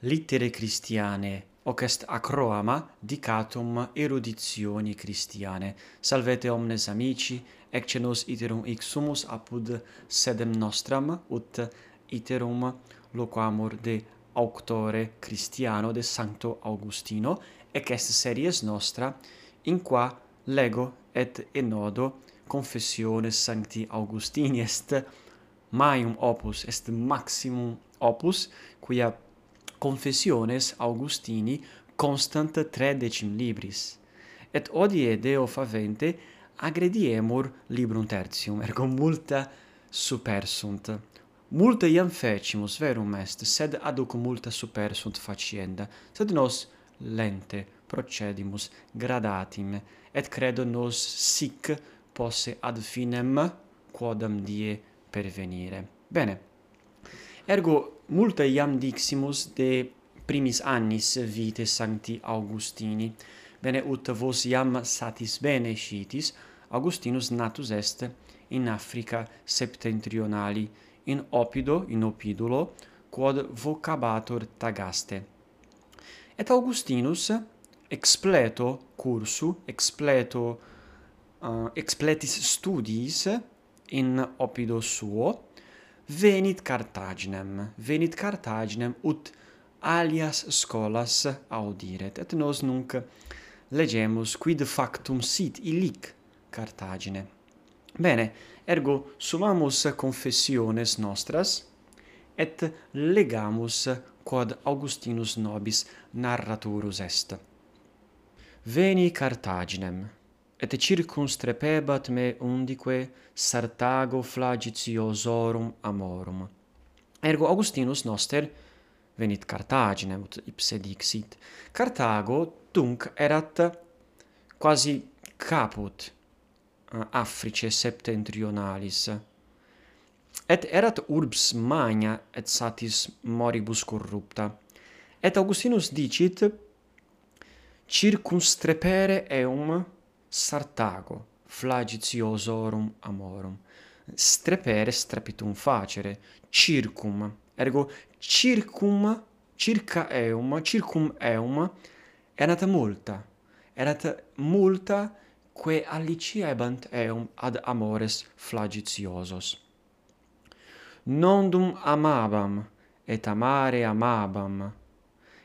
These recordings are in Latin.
Littere Christiane, hoc est acroama dicatum eruditioni Christiane. Salvete omnes amici, ecce nos iterum sumus apud sedem nostram, ut iterum loquamur de auctore Christiano de Sancto Augustino, ec est series nostra, in qua lego et enodo confessiones Sancti Augustini est maium opus, est maximum opus, quia Confessiones Augustini constant tredecim libris. Et odie Deo favente agrediemur librum tertium, ergo multa supersunt. Multa iam fecimus, verum est, sed aduc multa supersunt facienda, sed nos lente procedimus gradatim, et credo nos sic posse ad finem quodam die pervenire. Bene. Ergo multa iam diximus de primis annis vitae sancti Augustini. Bene ut vos iam satis bene scitis. Augustinus natus est in Africa septentrionali in Opido in Opidulo quod vocabator tagaste. Et Augustinus expleto cursu expleto uh, expletis studiis in Opido suo venit Carthaginem, venit Carthaginem ut alias scolas audiret. Et nos nunc legemus quid factum sit illic Carthagine. Bene, ergo sumamus confessiones nostras et legamus quod Augustinus nobis narraturus est. Veni Carthaginem, et circumstrepebat me undique sartago flagitiosorum amorum. Ergo Augustinus noster venit Cartaginem ut ipse dixit. Carthago tunc erat quasi caput Africae septentrionalis. Et erat urbs magna et satis moribus corrupta. Et Augustinus dicit circumstrepere eum sartago flagitiosorum amorum. Strepere strepitum facere circum ergo circum circa eum circum eum erat multa erat multa quae aliciebant eum ad amores flagitiosos. Nondum amabam et amare amabam.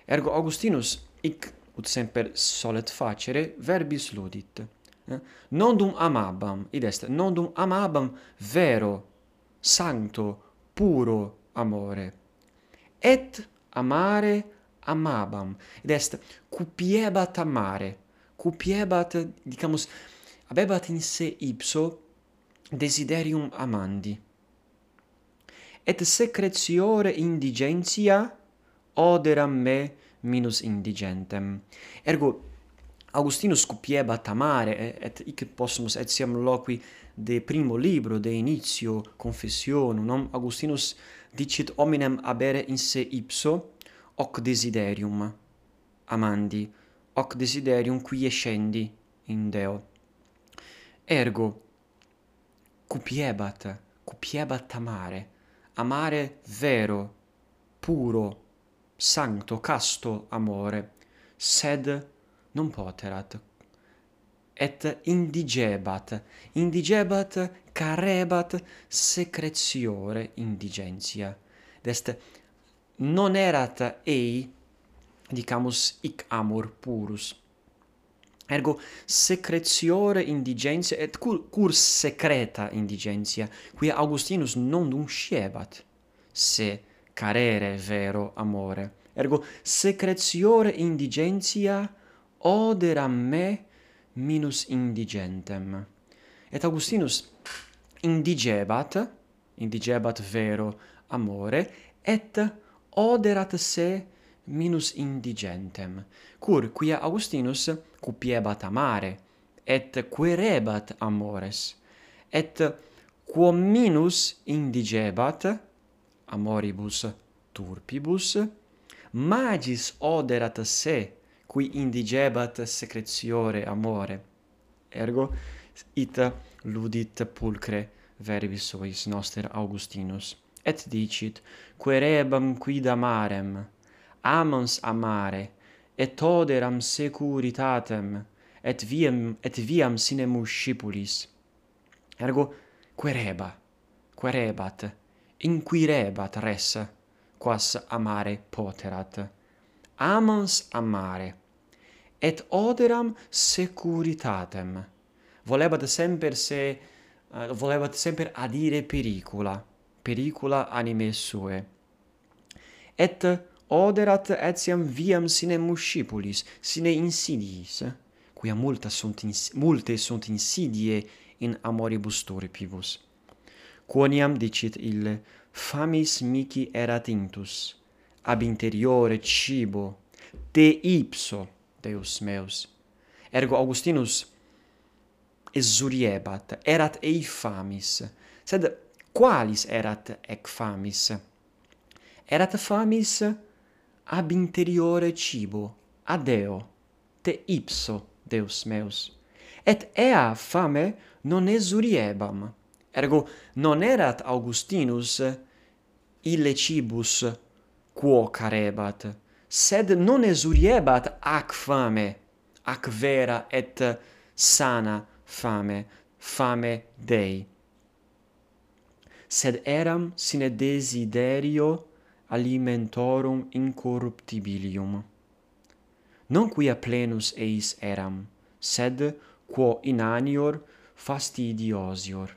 Ergo augustinus hic ut semper solet facere verbis ludit. Eh? nondum amabam, id est, nondum amabam vero, sancto, puro amore. Et amare amabam, id est cupiebat amare, cupiebat, dicamus, habebat in se ipso desiderium amandi. Et secretiore indigentia oderam me minus indigentem. Ergo, Augustinus cupieba tamare et hic possumus etiam loqui de primo libro de initio confessionum non? Augustinus dicit hominem habere in se ipso hoc desiderium amandi hoc desiderium qui escendi in Deo. Ergo cupiebat cupiebat amare amare vero puro sancto casto amore sed non poterat. Et indigebat indigebat carebat secretiore indigentia. Dest non erat ei dicamus hic amor purus. Ergo secretiore indigentia et cur, cur secreta indigentia qui augustinus non dum sciebat se carere vero amore. Ergo secretiore indigentia oderam me minus indigentem. Et Augustinus indigebat, indigebat vero amore, et oderat se minus indigentem. Cur quia Augustinus cupiebat amare, et querebat amores, et quo minus indigebat amoribus turpibus, magis oderat se qui indigebat secretiore amore. Ergo ita ludit pulcre verbis suis noster augustinus et dicit querebam quid amarem? Amans amare et oderam securitatem et viam et viam sine muscipulis ergo quereba querebat inquirebat res quas amare poterat. Amans amare et oderam securitatem. Volebat semper se eh, uh, volebat semper adire pericula, pericula anime sue. Et oderat etiam viam sine muscipulis, sine insidiis, quia multa sunt ins multe sunt insidie in amoribus turpibus. Quoniam dicit ille, famis mici erat intus, ab interiore cibo, te ipso Deus meus. Ergo Augustinus exuriebat, erat ei famis, sed qualis erat ec famis? Erat famis ab interiore cibo, adeo, te ipso, Deus meus. Et ea fame non exuriebam. Ergo non erat Augustinus ille cibus quo carebat, sed non esuriebat ac fame, ac vera et sana fame, fame Dei. Sed eram sine desiderio alimentorum incorruptibilium. Non quia plenus eis eram, sed quo inanior fastidiosior.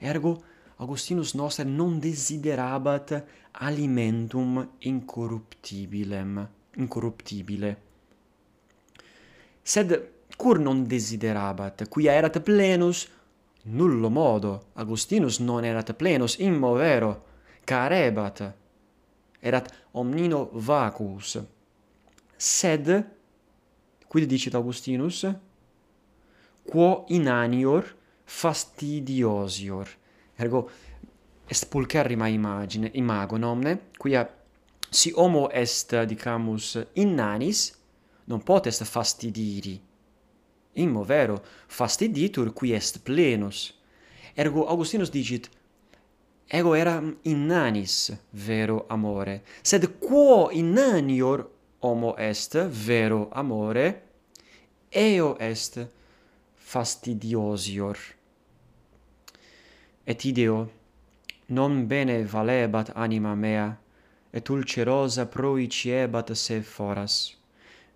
Ergo Augustinus noster non desiderabat alimentum incorruptibilem, incorruptibile. Sed cur non desiderabat, quia erat plenus, nullo modo, Augustinus non erat plenus, immo vero, carebat, erat omnino vacuus. Sed, quid dicit Augustinus? Quo inanior fastidiosior ergo espulcherrima imagine imago nomne quia si homo est dicamus innanis non potest fastidiri. In vero fastiditur qui est plenus. Ergo augustinus dicit ego eram innanis vero amore. Sed quo innanior homo est vero amore? Eo est fastidiosior et ideo non bene valebat anima mea et ulcerosa proiciebat se foras.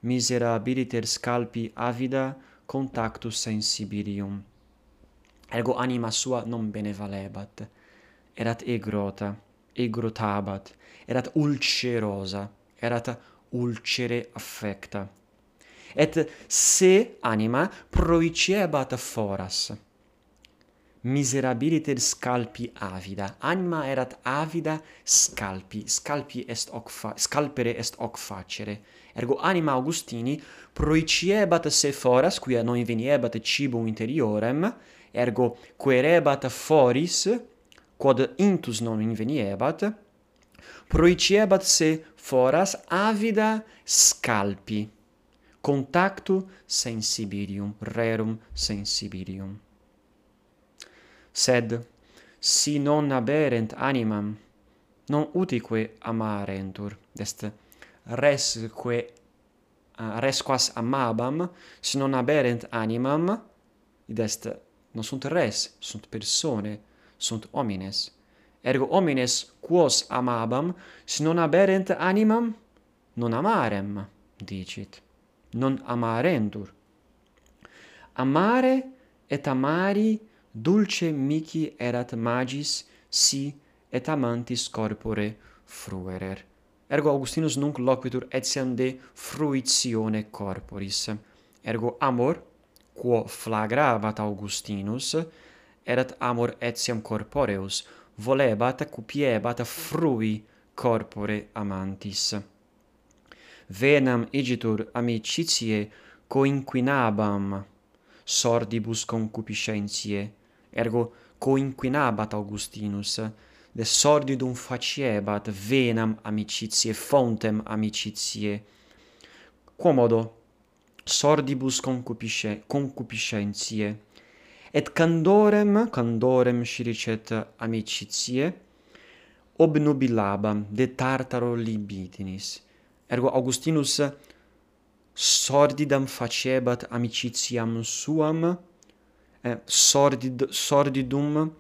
Miserabiliter scalpi avida contactus sensibilium ergo anima sua non bene valebat. Erat egrota egrotabat erat ulcerosa erat ulcere affecta. Et se anima proiciebat foras miserabiliter scalpi avida. Anima erat avida scalpi. Scalpi est hoc fa scalpere est hoc facere. Ergo anima Augustini proiciebat se foras, quia non veniebat cibum interiorem, ergo querebat foris, quod intus non inveniebat, proiciebat se foras avida scalpi contactu sensibilium rerum sensibilium sed si non aberent animam non utique amarentur. Est resque uh, resquas amabam si non aberent animam id est non sunt res sunt persone sunt homines. Ergo homines quos amabam si non aberent animam non amarem dicit. Non amarentur. Amare et amari dulce mihi erat magis si et amantis corpore fruerer. Ergo Augustinus nunc loquitur etiam de fruitione corporis. Ergo amor, quo flagravat Augustinus, erat amor etiam corporeus, volebat, cupiebat, frui corpore amantis. Venam igitur amicitiae coinquinabam sordibus concupiscentiae, ergo coinquinabat Augustinus, de sordidum faciebat venam amicitiae fontem amicitiae quomodo sordibus concupisce concupiscentiae et candorem candorem scilicet amicitiae obnubilabam de tartaro libitinis ergo Augustinus sordidam facebat amicitiam suam eh, sordid, sordidum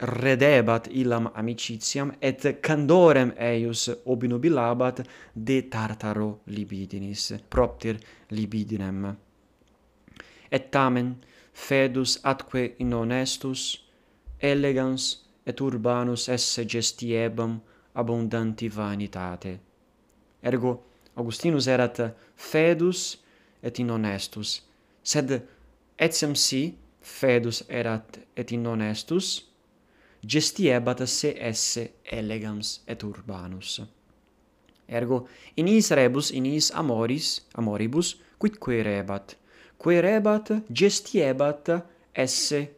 redebat illam amicitiam et candorem eius obnubilabat de tartaro libidinis propter libidinem. Et tamen fedus atque in honestus elegans et urbanus esse gestiebam abundanti vanitate. Ergo augustinus erat fedus et in honestus sed etiam si fedus erat et in non estus gestiebat se esse elegans et urbanus. Ergo in is rebus in is amoris amoribus quid querebat? Querebat, gestiebat esse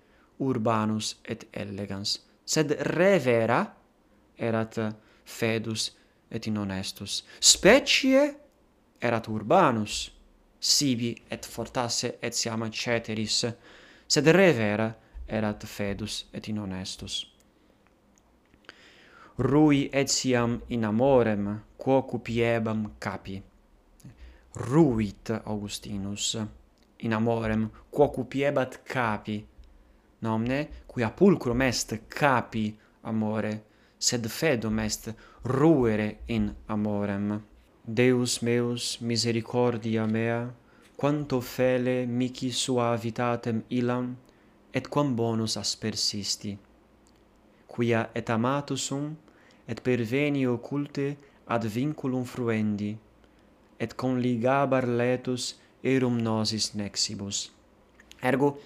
urbanus et elegans. Sed revera erat fedus et in honestus. Specie erat urbanus sibi et fortasse etiam ceteris, sed revera erat fedus et in honestus. Rui etiam in amorem, quo cupiebam capi. Ruit Augustinus in amorem, quo cupiebat capi, nomne quia pulcrum est capi amore, sed fedum est ruere in amorem. Deus meus, misericordia mea, quanto fele mihi suavitatem ilam, et quam bonus aspersisti. Quia et amatus sum, et perveni occulte ad vinculum fruendi, et conligabar letus erum nosis nexibus. Ergo,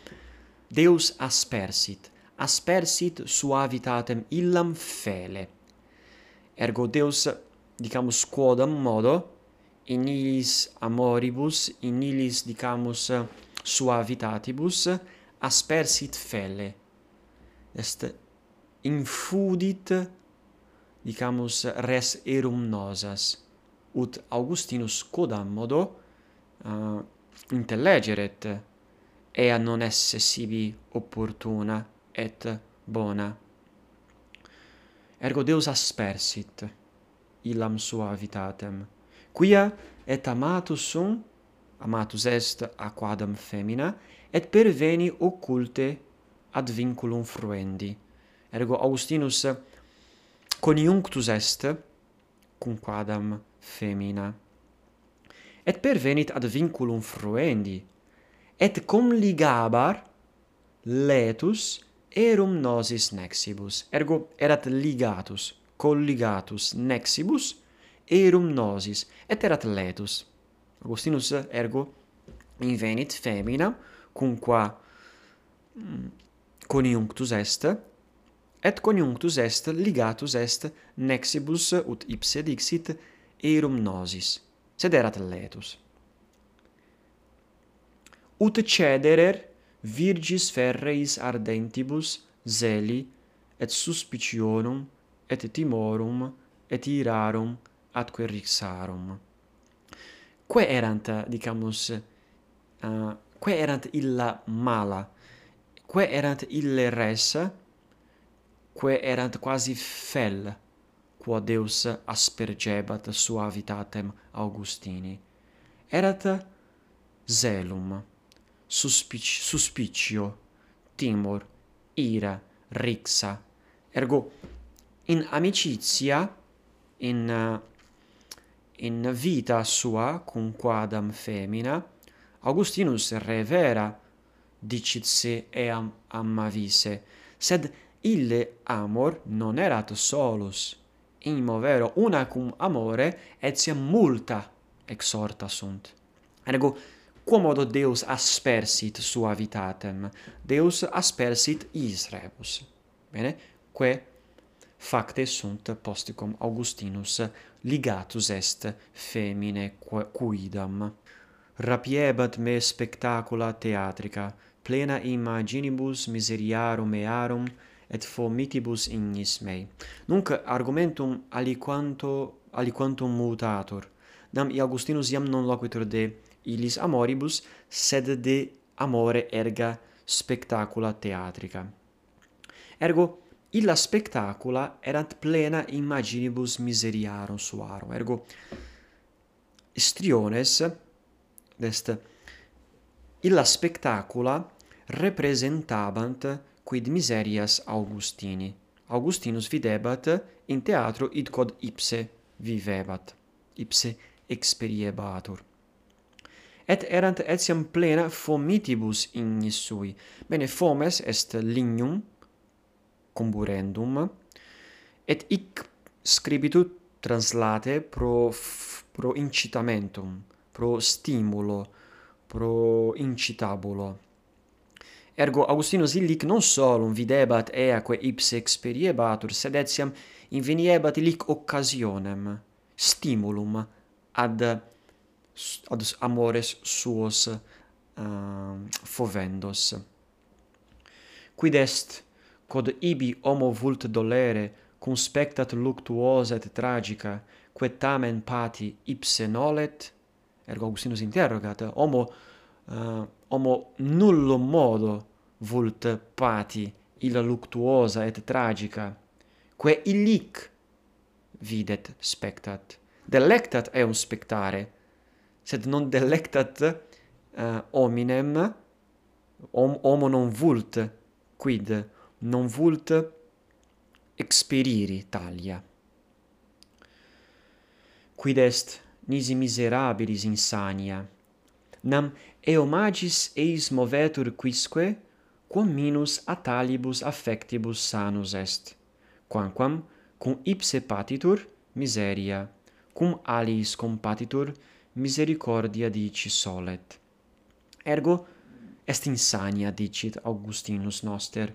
Deus aspersit, aspersit suavitatem illam fele. Ergo Deus dicamus quodam modo in illis amoribus in illis dicamus suavitatibus aspersit felle. Est infudit dicamus res erum nosas. Ut Augustinus quodam modo uh, intellegeret ea non esse sibi opportuna et bona. Ergo Deus aspersit illam suavitatem quia et amatus sum amatus est aquadam femina et perveni occulte ad vinculum fruendi. Ergo Augustinus coniunctus est cum quadam femina. Et pervenit ad vinculum fruendi et comligabar letus erum nosis nexibus. Ergo erat ligatus colligatus nexibus erum nosis et erat letus. Augustinus ergo invenit femina cum qua mm, coniunctus est et coniunctus est ligatus est nexibus ut ipse dixit erum nosis sed erat letus ut cederer virgis ferreis ardentibus zeli et suspicionum et timorum et irarum atque rixarum. Quae erant dicamus uh, quae erant illa mala? Quae erant ille res? Quae erant quasi fel quo Deus aspergebat suavitatem Augustini. Erat zelum suspic suspicio timor ira rixa. Ergo in amicizia, in, eh, in vita sua cum quadam femina, Augustinus revera dicitse eam amavise sed ille amor non erat solus, in movero una cum amore etiam multa exhorta sunt. Ergo, quomodo Deus aspersit suavitatem Deus aspersit is rebus. Bene? quae facte sunt posticum Augustinus ligatus est femine quidam. Rapiebat me spectacula theatrica, plena imaginibus miseriarum mearum et fomitibus ignis mei. Nunc argumentum aliquanto, aliquantum mutator, nam Augustinus iam non loquitur de illis amoribus, sed de amore erga spectacula theatrica. Ergo illa spectacula erat plena imaginibus miseriarum suarum. Ergo, striones, est, illa spectacula representabant quid miserias Augustini. Augustinus videbat in teatro id quod ipse vivebat, ipse experiebatur. Et erant etiam plena fomitibus ignis sui. Bene, fomes est lignum, comburendum et hic scribitu translate pro pro incitamentum pro stimulo pro incitabulo ergo Augustinus illic non solum videbat eaque ipse experiebatur sed etiam inveniebat illic occasionem stimulum ad ad amores suos uh, fovendos. Quid est quod ibi homo vult dolere, cum spectat luctuosa et tragica, quae tamen pati ipse nolet, ergo Augustinus interrogat, homo, uh, homo nullo modo vult pati illa luctuosa et tragica, quae illic videt spectat. Delectat eum spectare, sed non delectat uh, hominem, hom, homo non vult quid non vult experiri talia. Quid est nisi miserabilis insania, nam eomagis eis movetur quisque, quam minus atalibus affectibus sanus est, quamquam cum ipse patitur miseria, cum aliis compatitur misericordia dici solet. Ergo, est insania dicit Augustinus noster,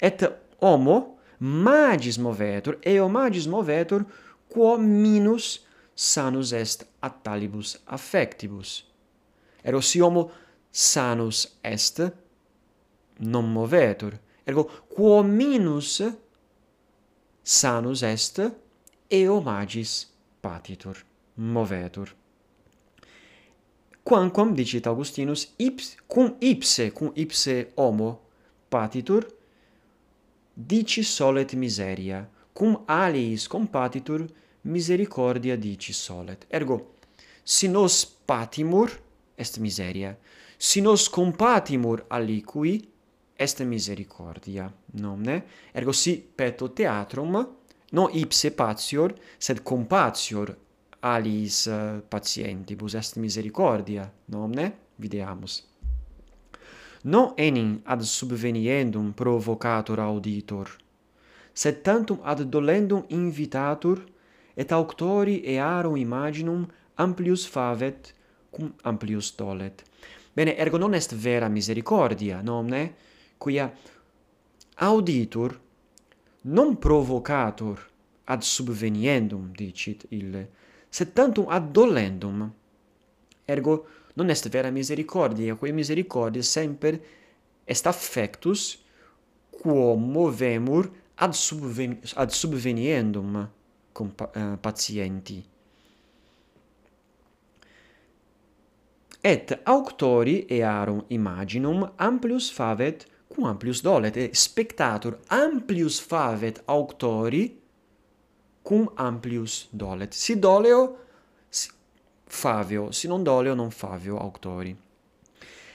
et homo magis movetur, eo magis movetur, quo minus sanus est attalibus affectibus. Ergo si homo sanus est, non movetur. Ergo quo minus sanus est, eo magis patitur, movetur. Quamquam, dicit Augustinus, ips, cum ipse, cum ipse homo patitur, dici solet miseria, cum aliis compatitur, misericordia dici solet. Ergo, si nos patimur, est miseria, si nos compatimur aliqui, est misericordia, nomne? Ergo si peto teatrum, non ipse patior, sed compatior aliis uh, patientibus, est misericordia, nomne? Videamus non enim ad subveniendum provocator auditor, sed tantum ad dolendum invitatur, et auctori earum imaginum amplius favet, cum amplius tolet. Bene, ergo non est vera misericordia, nomne, quia auditur non provocator ad subveniendum, dicit ille, sed tantum ad dolendum. Ergo, non est vera misericordia, quae misericordia semper est affectus quo movemur ad, subven ad subveniendum com uh, eh, patienti. Et auctori earum imaginum amplius favet cum amplius dolet, et spectator amplius favet auctori cum amplius dolet. Si doleo favio, si non doleo non favio auctori.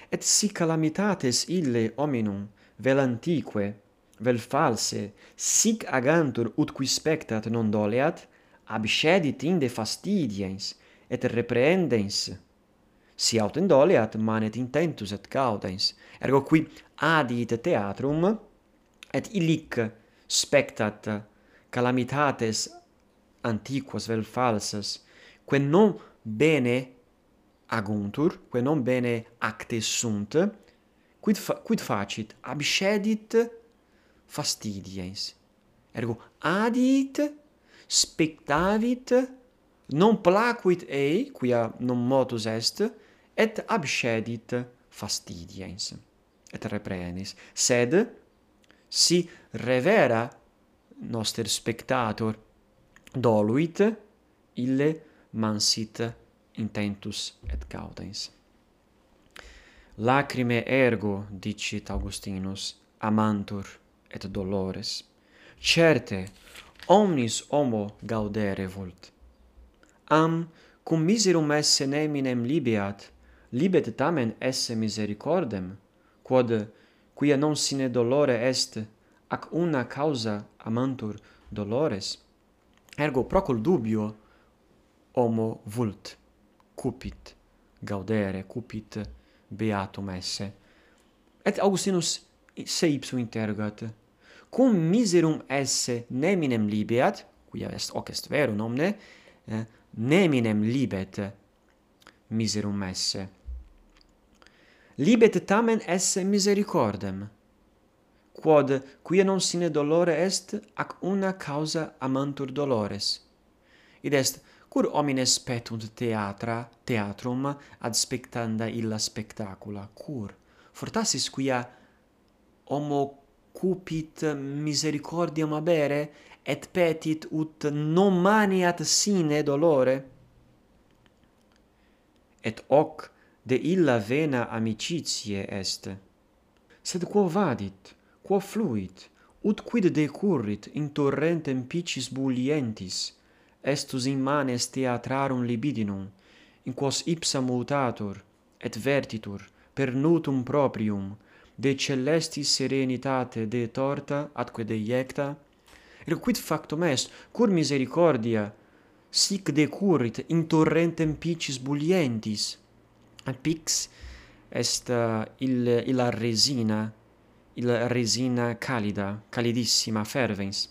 Et si calamitates ille hominum vel antique, vel false, sic agantur ut qui spectat non doleat, abscedit inde fastidiens et reprehendens. Si aut doleat, manet intentus et caudens. Ergo qui adit theatrum et illic spectat calamitates antiquas vel falsas, quae non bene aguntur, quae non bene acte sunt, quid, fa, quid facit? Abscedit fastidiens. Ergo, adit, spectavit, non placuit ei, quia non motus est, et abscedit fastidiens, et reprenis. Sed, si revera noster spectator doluit, ille mansit intentus et gaudens. Lacrime ergo, dicit Augustinus, amantur et dolores. Certe, omnis homo gaudere vult. Am, cum miserum esse neminem libeat, libet tamen esse misericordem, quod, quia non sine dolore est, ac una causa amantur dolores. Ergo, procul dubio, homo vult cupit gaudere cupit beatum esse. Et augustinus se ipsum interrogat cum miserum esse neminem libeat quia est hoc est verum nomne eh, neminem libet miserum esse. Libet tamen esse misericordem quod quia non sine dolore est ac una causa amantur dolores. Id est cur homines petunt theatra theatrum ad spectanda illa spectacula? Cur? Fortasis quia homo cupit misericordiam abere et petit ut non maniat sine dolore? Et hoc de illa vena amicitiae est. Sed quo vadit quo fluit ut quid decurrit in torrentem picis bullientis estus in manes theatrarum libidinum, in quos ipsa mutatur, et vertitur, per nutum proprium, de celestis serenitate de torta atque de iecta, er quid factum est, cur misericordia, sic decurit in torrentem picis bulientis, pix est uh, il, illa resina, il resina calida, calidissima fervens,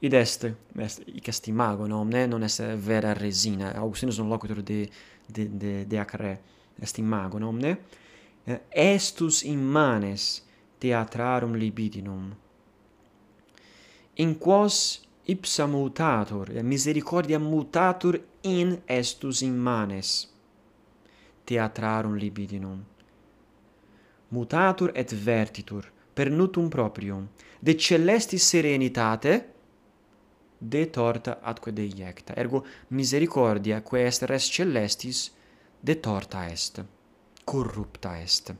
id est, est hic est imago nomne non est vera resina. Augustinus non locutor de de de de acre est imago nomne estus immanes theatrarum libidinum. In quos ipsa mutatur misericordia mutatur in estus immanes theatrarum libidinum. Mutatur et vertitur per nutum proprium. De celestis serenitate de torta atque de iecta. Ergo misericordia, quae est res celestis, de torta est, corrupta est.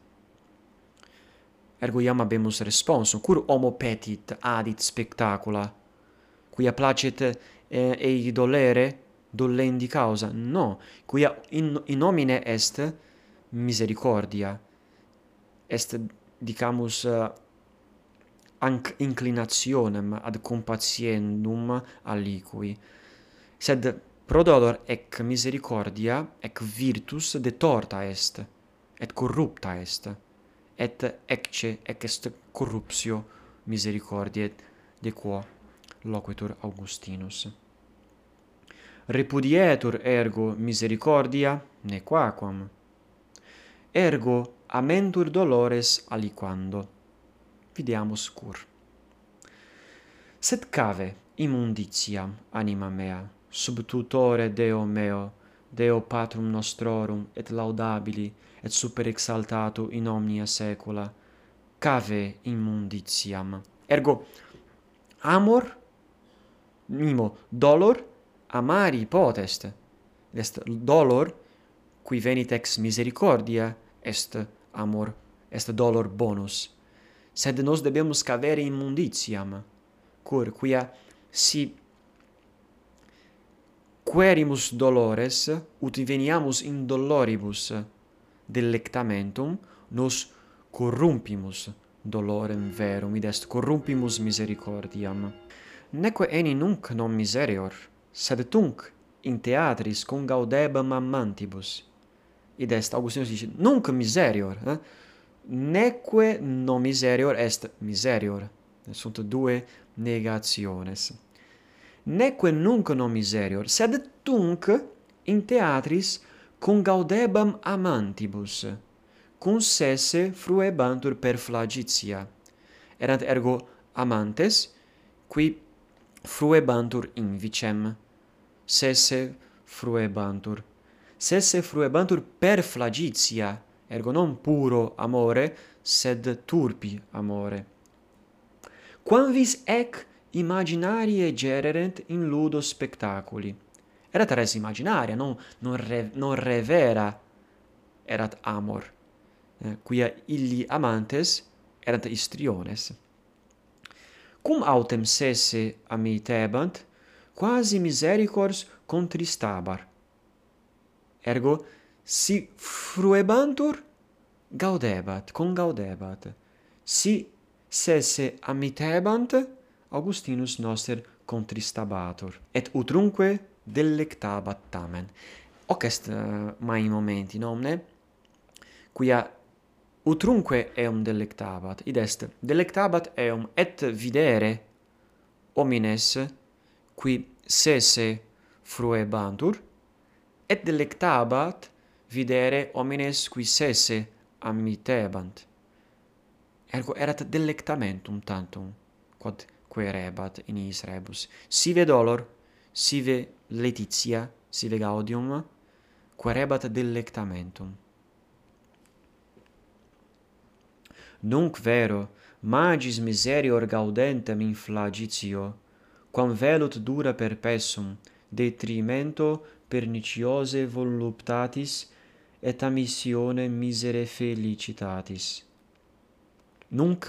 Ergo iam habemus responsum, cur homo petit adit spectacula, quia placet eh, ei dolere, dollendi causa, no, quia in, in nomine est misericordia, est, dicamus, uh, anc inclinationem ad compatiendum aliqui. Sed pro dolor ec misericordia ec virtus detorta est et corrupta est et ecce ec est corruptio misericordiae de quo loquitur Augustinus. Repudietur ergo misericordia nequaquam. Ergo amentur dolores aliquando videamus scur. Sed cave immunditiam anima mea, sub tutore Deo meo, Deo patrum nostrorum et laudabili et super exaltato in omnia saecula, cave immunditiam. Ergo amor nimo dolor amari potest. Est dolor qui venit ex misericordia est amor est dolor bonus sed nos debemus cavere immunditiam, cur quia si querimus dolores, ut veniamus in doloribus delectamentum, nos corrumpimus dolorem verum, id est corrumpimus misericordiam. Neque eni nunc non miserior, sed tunc in theatris cum gaudebam amantibus. Id est, Augustinus dice, nunc miserior, eh? neque non miserior est miserior. Sunt due negationes. Neque nunc non miserior, sed tunc in theatris cum gaudebam amantibus, cum sesse fruebantur per flagitia. Erant ergo amantes, qui fruebantur invicem, sesse fruebantur, sesse fruebantur per flagitia, ergo non puro amore, sed turpi amore. Quam vis ec imaginarie gererent in ludo spectaculi. Erat res imaginaria, non, non, re, non revera erat amor, eh, quia illi amantes erat istriones. Cum autem sese amitebant, quasi misericors contristabar. Ergo, si fruebantur? Gaudebat congaudebat si sese amitebant Augustinus noster contristabatur et utrunque delectabat tamen. Hoc est uh, mai momenti nomne? Quia utrunque eum delectabat id est delectabat eum et videre homines qui sese fruebantur et delectabat videre homines qui sesse ammitebant. Ergo erat delectamentum tantum, quod querebat in his rebus. Sive dolor, sive letitia, sive gaudium, querebat delectamentum. Nunc vero, magis miserior gaudentem in flagitio, quam velut dura perpessum, detrimento perniciose voluptatis et a missione misere felicitatis. Nunc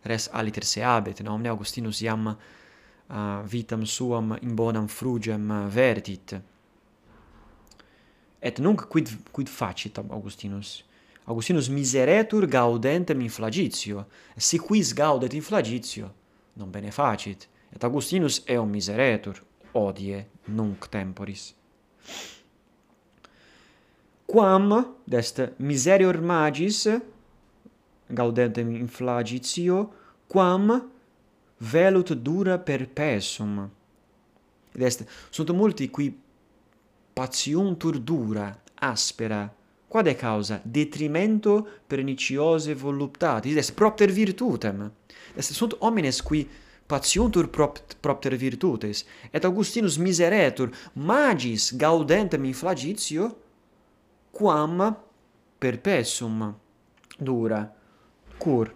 res aliter se habet, omne Augustinus iam uh, vitam suam in bonam frugem vertit. Et nunc quid, quid facit Augustinus? Augustinus miseretur gaudentem in flagitio, si quis gaudet in flagitio, non bene facit, et Augustinus eum miseretur, odie nunc temporis quam dest miserior magis gaudentem in flagitio quam velut dura perpessum Ed est sunt multi qui patiuntur dura aspera. Quod est causa? Detrimento perniciose voluptatis. Est propter virtutem. Est sunt homines qui patiuntur propt, propter virtutes. Et augustinus miseretur magis gaudentem in flagitio quam perpessum dura. Cur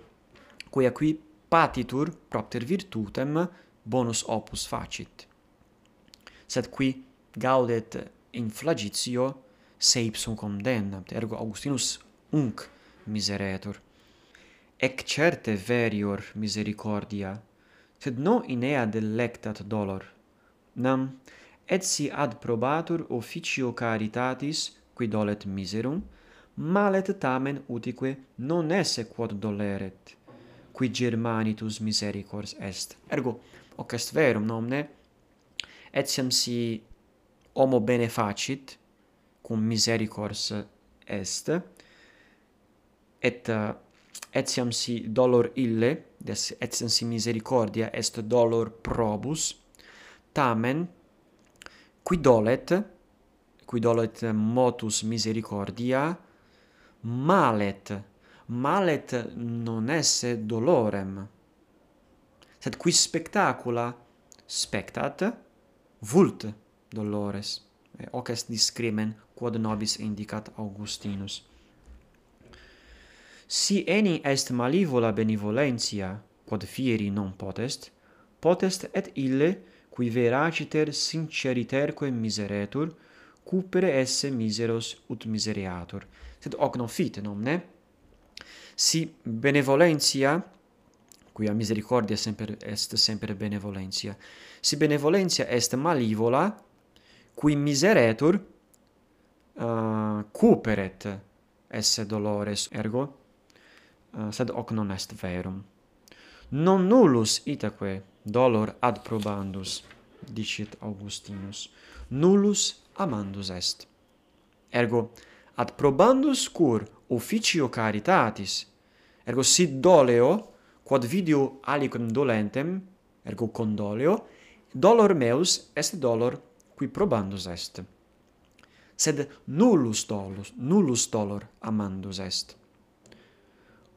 quia qui patitur propter virtutem bonus opus facit. Sed qui gaudet in flagitio se ipsum condemnat ergo augustinus unc miseretur. Ec certe verior misericordia sed non in ea delectat dolor. Nam et si ad probatur officio caritatis qui dolet miserum, malet tamen utique non esse quod doleret, qui germanitus misericors est. Ergo, hoc est verum nomne, etiam si homo bene facit, cum misericors est, et uh, etiam si dolor ille, des, etiam si misericordia est dolor probus, tamen, qui dolet, qui dolet motus misericordia, malet, malet non esse dolorem, sed qui spectacula spectat vult dolores. Hoc est discrimen quod nobis indicat Augustinus. Si eni est malivola benevolentia, quod fieri non potest, potest et ille, qui veraciter sinceriterque miseretur, cupere esse miseros ut miseriator. Sed hoc non fit, nomne? Si benevolentia, quia misericordia semper est semper benevolentia, si benevolentia est malivola, qui miseretur uh, cuperet esse dolores, ergo, uh, sed hoc non est verum. Non nullus itaque dolor ad probandus, dicit Augustinus, nullus amandus est. Ergo, ad probandus cur officio caritatis, ergo si doleo, quod video alicum dolentem, ergo condoleo, dolor meus est dolor qui probandus est. Sed nullus dolus, nullus dolor amandus est.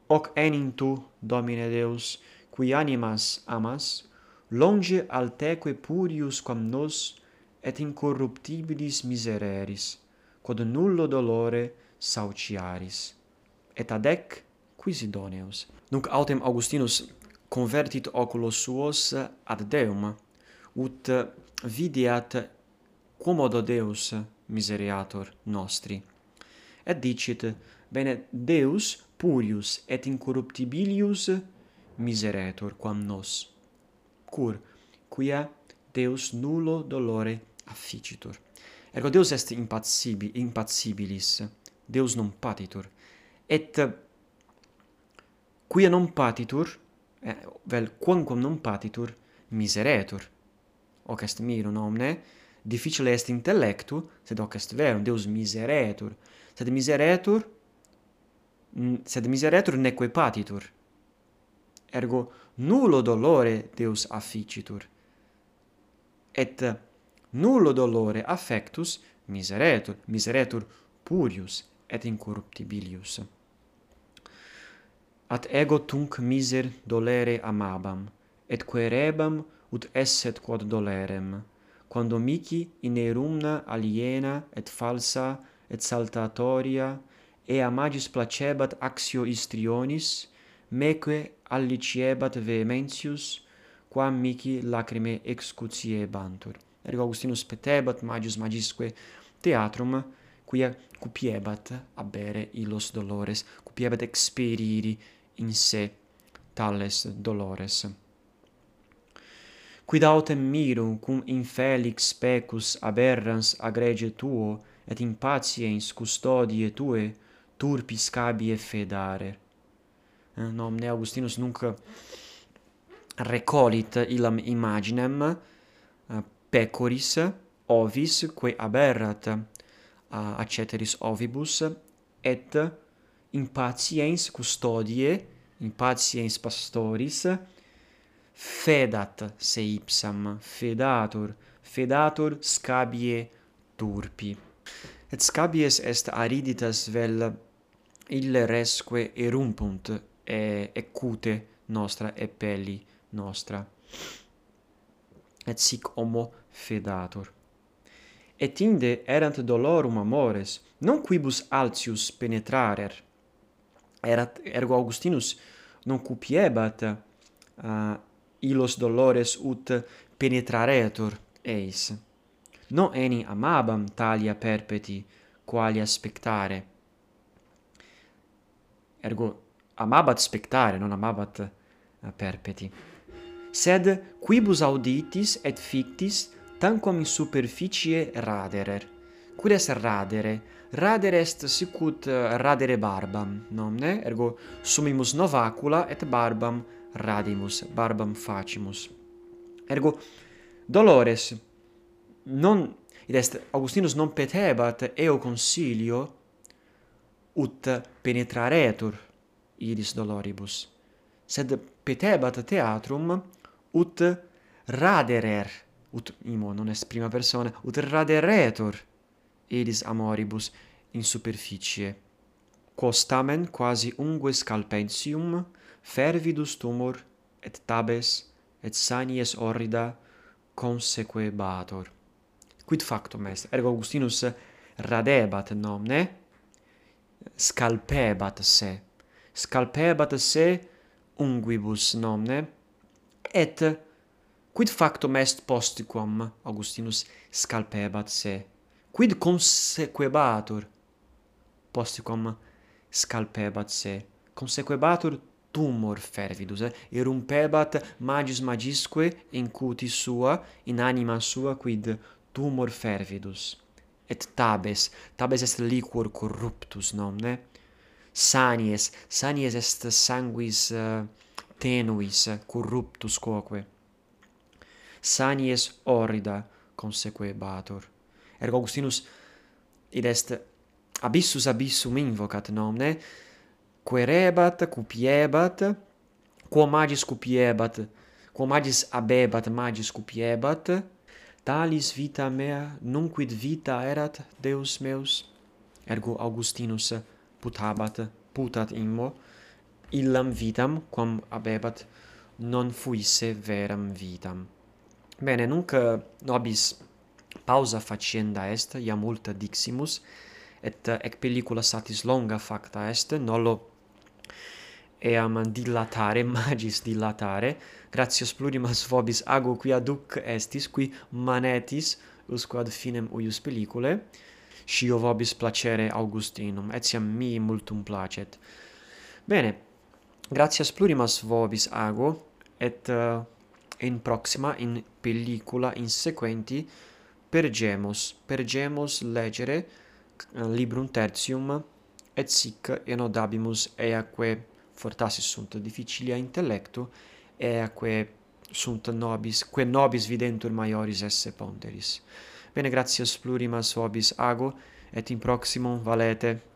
Hoc enim tu, Domine Deus, qui animas amas, longe alteque purius quam nos et incorruptibilis misereris, quod nullo dolore sauciaris. Et ad ec quisi. Nunc autem Augustinus convertit oculos suos ad Deum, ut videat quomodo Deus misereator nostri. Et dicit, bene, Deus purius et incorruptibilius miseretur quam nos. Cur, quia Deus nullo dolore afficitur. Ergo Deus est impassibi, impassibilis, Deus non patitur. Et quia non patitur, eh, vel quamquam non patitur, miseretur. Hoc est mirum omne, difficile est intellectu, sed hoc est verum, Deus miseretur. Sed miseretur, sed miseretur neque patitur. Ergo nullo dolore Deus afficitur. Et nullo dolore affectus miseretur, miseretur purius et incorruptibilius. At ego tunc miser dolere amabam, et querebam ut esset quod dolerem, quando mici inerumna aliena et falsa et saltatoria ea magis placebat axio istrionis, meque alliciebat vehementius, quam mici lacrime excutiebantur ergo Augustinus petebat magis magisque theatrum quia cupiebat abere illos dolores, cupiebat experiri in se tales dolores. Quid autem mirum cum infelix pecus aberrans agrege tuo, et in patiens custodie tue, turpis cabie fedare. Eh, nomne Augustinus nunc recolit illam imaginem, pecoris ovis quae aberrat uh, aceteris ovibus et in patiens custodie in patiens pastoris fedat se ipsam fedatur fedatur scabie turpi. Et scabies est ariditas vel ille resque erumpunt e, ecute nostra e pelli nostra et sic homo fedator. Et inde erant dolorum amores, non quibus altius penetrarer. Erat ergo Augustinus non cupiebat uh, illos dolores ut penetraretur eis. No eni amabam talia perpeti qualia spectare. Ergo amabat spectare, non amabat uh, perpeti sed quibus auditis et fictis tanquam in superficie raderer. Quid est radere? Radere est sic ut eh, radere barbam, nomne? Ergo sumimus novacula et barbam radimus, barbam facimus. Ergo dolores non id est Augustinus non petebat eo consilio ut penetraretur iris doloribus sed petebat theatrum ut raderer. Ut imo non est prima persona. Ut raderetur idis amoribus in superficie. Quos tamen quasi ungue scalpentium fervidus tumor et tabes et sanies orrida consequebator quid factum est? Ergo augustinus radebat nomne scalpebat se. Scalpebat se unguibus nomne et quid factum est posticum Augustinus scalpebat se? Quid consequebatur posticum scalpebat se? Consequebatur tumor fervidus eh? irrumpebat magis magisque in cutis sua in anima sua quid tumor fervidus. Et tabes tabes est liquor corruptus nomne eh? sanies sanies est sanguis uh, tenuis corruptus quoque. Sanies orrida consequebatur. Ergo Augustinus id est abissus abissum invocat nomne, querebat, cupiebat, quo magis cupiebat, quo magis abebat, magis cupiebat, talis vita mea, nunquid vita erat Deus meus, ergo Augustinus putabat, putat immo, illam vitam quam abebat non fuisse veram vitam. Bene, nunc nobis pausa facienda est, ia multa diximus, et ec pellicula satis longa facta est, nollo eam dilatare, magis dilatare, gratias plurimas vobis ago qui aduc estis, qui manetis, usque ad finem uius pellicule, scio vobis placere Augustinum, etiam mi multum placet. Bene, gratias plurimas vobis ago et uh, in proxima in pellicula in sequenti pergemos pergemos legere uh, librum tertium et sic enodabimus eaque fortasse sunt difficilia intellectu eaque sunt nobis quae nobis videntur maioris esse ponderis bene gratias plurimas vobis ago et in proximum valete